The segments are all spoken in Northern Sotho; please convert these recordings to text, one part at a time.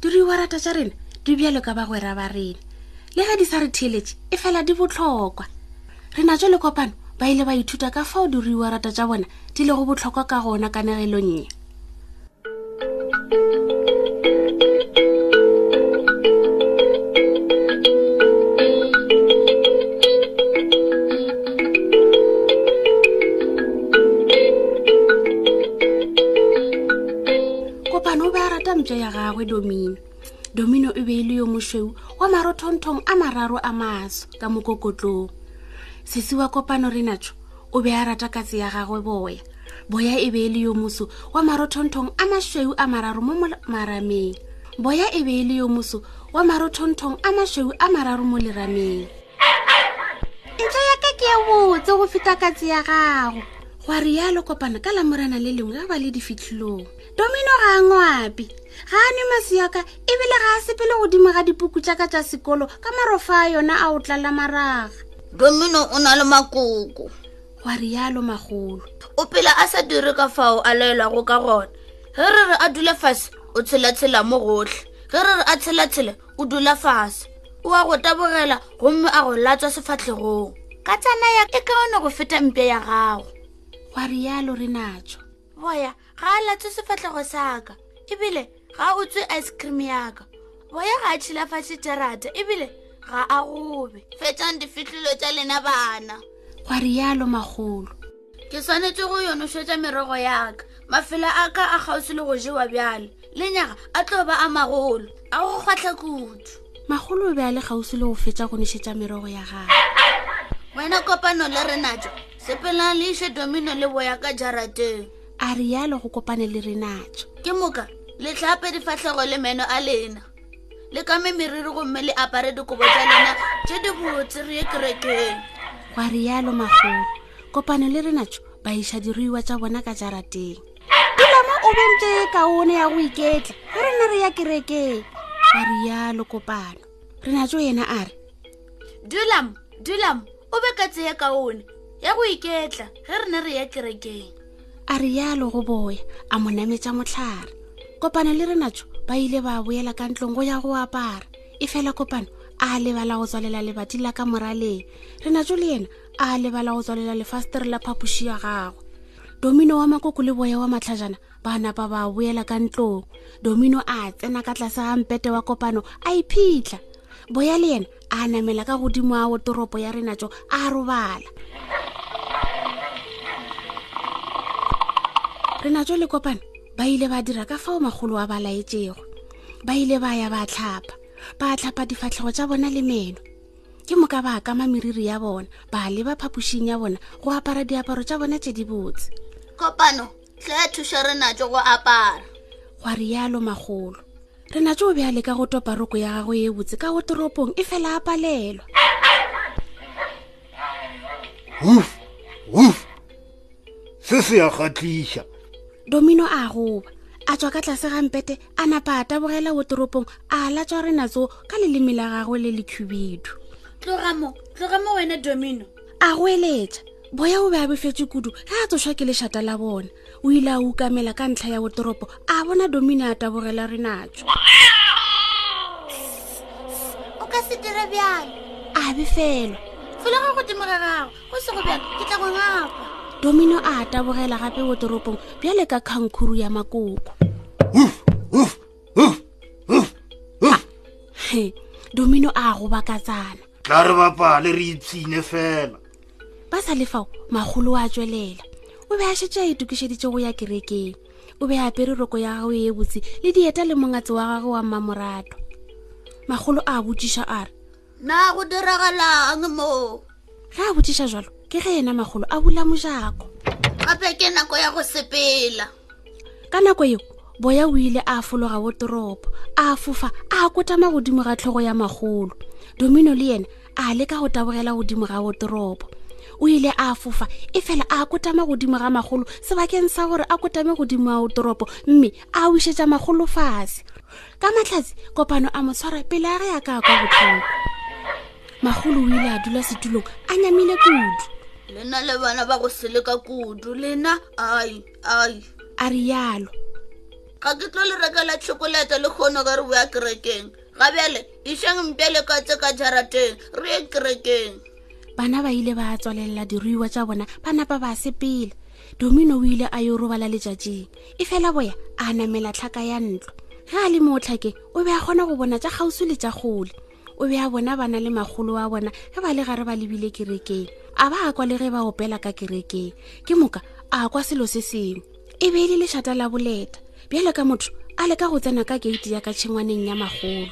diriwarata tša rena di bjalo ka bagwera ba rena le ge di sa re theeletše e fela di botlhokwa rena jo le kopano ba ile ba ithuta ka fao diriwarata tša bona di lego botlhokwa ka gona ka negelong ye kopano o be a rata mpša ya gagwe domino domino e be e le yo mošweu wa marothontong a mararo a maso ka mokokotlong sesi wa kopano re natšo o be a rata katse ya gagwe boya boya e be e le yo moso wa marothontong a mašweu a mararo mo marameng boya e be e le yo moso wa marothontong a mašweu a mararo mo lerameng ntlo ya ka ke e botse go feta katse ya gago gwa rialo kopana ka lamorana le lengwe ga ba le difitlhilong domino ga a ngwapi ga a nwe masi ya ka ebile ga a sepele godimo ga dipuku tša ka tša sekolo ka marofa a yona a o tlala maraga domino o na le makoko gwa rialo magolo o pela a sa dire ka fao a laelwago ka gona ge re re a dule fase o tshelatshela mo gotlhe ge re re a tshelatshela o dula fase o a go tabogela gomme a go latswa sefatlhegong ka tsana ya e kaone go feta mpe ya gago wa rialo re natso boya ga a latswe sefatlhego saka ebile ga o tswe ice cream yaka boya ga a tšhilafatše jarata ebile ga a gobe fetsang difitlhelo tša lena bana wa rialo magolo ke swanetše go yonošetša merogo yaka mafela a ka a kgauswi le go jewa bjale lenyaga a tlo ba a magolo a go kgwatlha kudu magolo o be a le kgauswi le go fetša go nošetša merogo ya gage wena kopano le renatso sepelang le iše domino le boya ka jarateng a rialo go kopane le renatso ke moka letlhape difatlhego le meno a lena le ka me meriri gomme le apare dikobo tsa lena tše di botse re ye kerekeng gwa rialo magolo kopano le renatso ba iša diruiwa tša bona ka jarateng dilama o bentse e kaone ya go iketla ge re ne re ya kerekeng gwa rialo kopano renatso yena a re dulam dulam o be ka tseye kaone ya go iketla ge re ne re ya kerekeng a re yalo go boya a mo nametša motlhare kopano le renatso ba ile ba boela ka ntlong go ya go apara e fela kopano a lebala go tswalela lebati la ka moraleng renatso le yena a lebala go tswalela lefastere la phapoši ya gagwe domino wa makoko le boya wa matlhajana ba napa ba boela ka ntlong domino a tsena ka tlase ga mpete wa kopano a iphitlha boya le yena a namela ka godimo a wotoropo ya rena tso a robala rena tso le kopane ba ile ba dira ka fao magolo a ba laetšego ba ile ba ya ba tlhapa ba tlhapa difatlhego tša bona le meno ke moka ba kama meriri ya bona ba leba phapošing ya bona go apara diaparo tša bona tše dibotse kopano tle a thuša re natso go apara gwa rialo magolo re natso o be a leka go topa roko ya gago e botse ka go toropong e fela a palelwa wuf wuf se se ya kgatlisa domino a goba a tswa ka tlase gampete a napa a tabogela wo toropong a latswa re natso ka leleme la gagwe le lekhubedu tloga mo tloga mo wena domino a go eletša boya o be a befetše kudu ge a tsošwa ke lešata la bona o ile a ukamela ka ntlha ya wotoropo a bona domina a tabogela renatso o ka se dire bjalo a befelwa fela ga go temoga gago go sego bjalo ke tla go ngapa domino a tabogela gape wotoropong bjale ka kgankhuru ya makoko domino a gobakatsana tla re bapale re ipshine fela ba sa le fao magolo a tswelela o be a šetse a itokišeditše go ya kerekeng o be a apere roko ya gagwe ye botse le dieta le mongatse wa gagwe wa mmamorato magolo a botšiša a re na go diragalang moo ge a botšiša jalo ke ge yena magolo a bula mojako gape ke nako ya go sepela ka nako eo boya o ile a fologa wo toropo a fofa a kotama godimo ga tlhogo ya magolo domino le yena a leka go tabogela godimo ga wo toropo o ile a fofa e fela a kotama godimo ga magolo sebakeng sa gore a kotame godimo ao toropo mme a wišetša magolo fase ka matlhatsi kopano a mo tshwara pele a ge a ka kwa botlhoko magolo o ile a dula setulong a nyamile kudu lena le bana ba go seleka kudu lena ai a rialo ga ke tlo le rekela chokolate le kgono ka re boya kerekeng ga bjale išang mpe le ka tse ka jarateng re ye kerekeng bana ba ile ba tswalelela diruiwa tša bona ba napa ba sepele domino o ile a yo robala letšatšing e fela boya a namela tlhaka ya ntlo ge a le mo tlhakeng o be a kgona go bona tša kgausi le tša gole o be a bona bana le magolo wa bona ge ba le gare ba lebile kerekeng a ba a kwa le ge ba opela ka kerekeng ke moka a kwa selo se sengwe e be e le lešata la boleta bjale ka motho a leka go tsena ka keiti ya ka tšhengwaneng ya magolo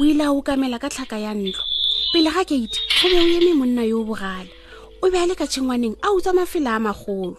o ile a okamela ka tlhaka ya ntlo pele ga keiti go be o eme monna yo o bogale o be a le ka tšhengwaneng a utswa mafela a magolo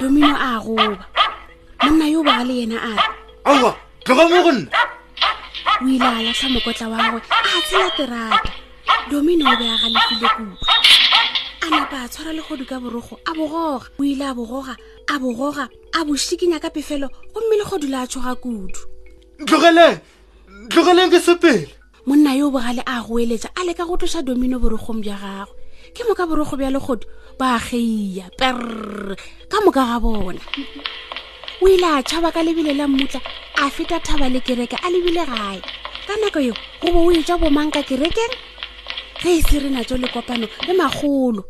domino a goba monna yo ba le yena a re aowa tloga mo go nna o ile a latlha mokotla wa gagwe a tshela terata domino o be a galefile kudu a napa a tshwara legodu ka borogo a bogoga o ile a bogoga a bogoga a boshikinya ka pefelo gomme legodu la a tshoga kudu ntlogeleng ntlogeleng ke sepele monna yo bogale a goeletša a leka go tloša domino borokgong bja gagwe ke moka borokgo bja legodu ba geia perr ka moka ga bona o ile a tšhaba ka lebile la mmutla a feta thaba le kereke a lebile gae ka nako yo go bo o etša bomang ka kerekeng ge e se re natso le kopano le magolo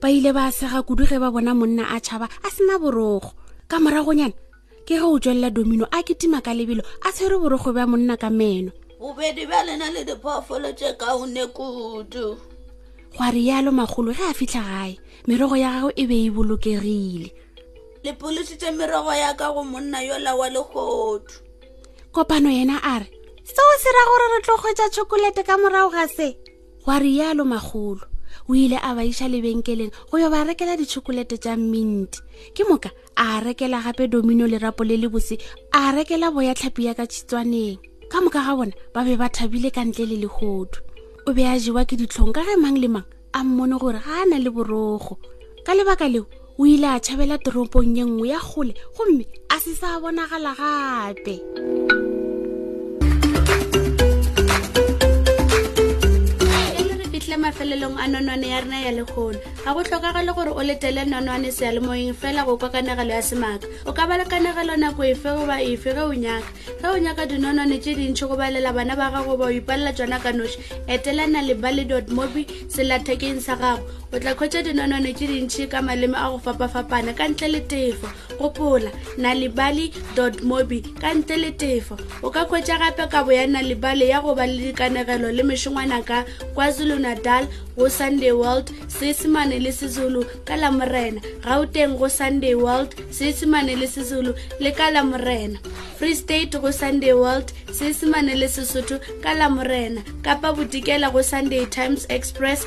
ba ile ba sega kudu ge ba bona monna a tšhaba a sena borogo ka moragonyana ke ge o tswelela domino a ketima ka lebelo a tshwere borokgo bja monna ka meno bobedi bja lena le diphoofolo tše kaone kudu gwa rialo magolo ge a fitlha gae merogo ya gagwe e be e bolokegile le polositse merogo ya ka go monna yola wa legodu kopano yena a re seo se ra gore re tlo kgwetsa chokolete ka morago ga se gwa rialo magolo o ile a ba iša lebenkeleng go yo ba rekela dichokolete tša minti ke moka a rekela gape domino lerapo le le bose a rekela boya tlhapi ya ka tšhitswaneng ka moka ga bona ba be ba thabile ka ntle le legodu o be a jewa ke ditlhong ka ge mang le mang a mmone gore ga a na le borogo ka lebaka leo o ile a tšhabela toropong ye nngwe ya kgole gomme a se sa bonagala gape mafelelong a nonwane ya rena ya lekgolo ga go tlhokagale gore o letele nonwane sealemoyeng fela go kwa kanegelo ya semaka o ka ba le kanegelo nako efe goba efe ge o nyaka ge o nyaka dinonwane tše dintšhi go balela bana ba gago ba o ipalela tsona ka noši etelana le bale dot mobi selathekeng sa gago o tla kgwetsa dinonwane tše dintšhi ka maleme a go fapafapana ka ntle le tefo gopola nalibali mobi ka ntle le tefo o ka kgwetša gape kabo ya nalibali ya go ba le dikanegelo le mešongwana ka kwazulu natal go sunday world seesemane le sezulu ka la morena gauteng go sunday world seesemane le sezulu le ka la morena free state go sunday world seesemane le sesotho ka la morena kapa bodikela go sunday times express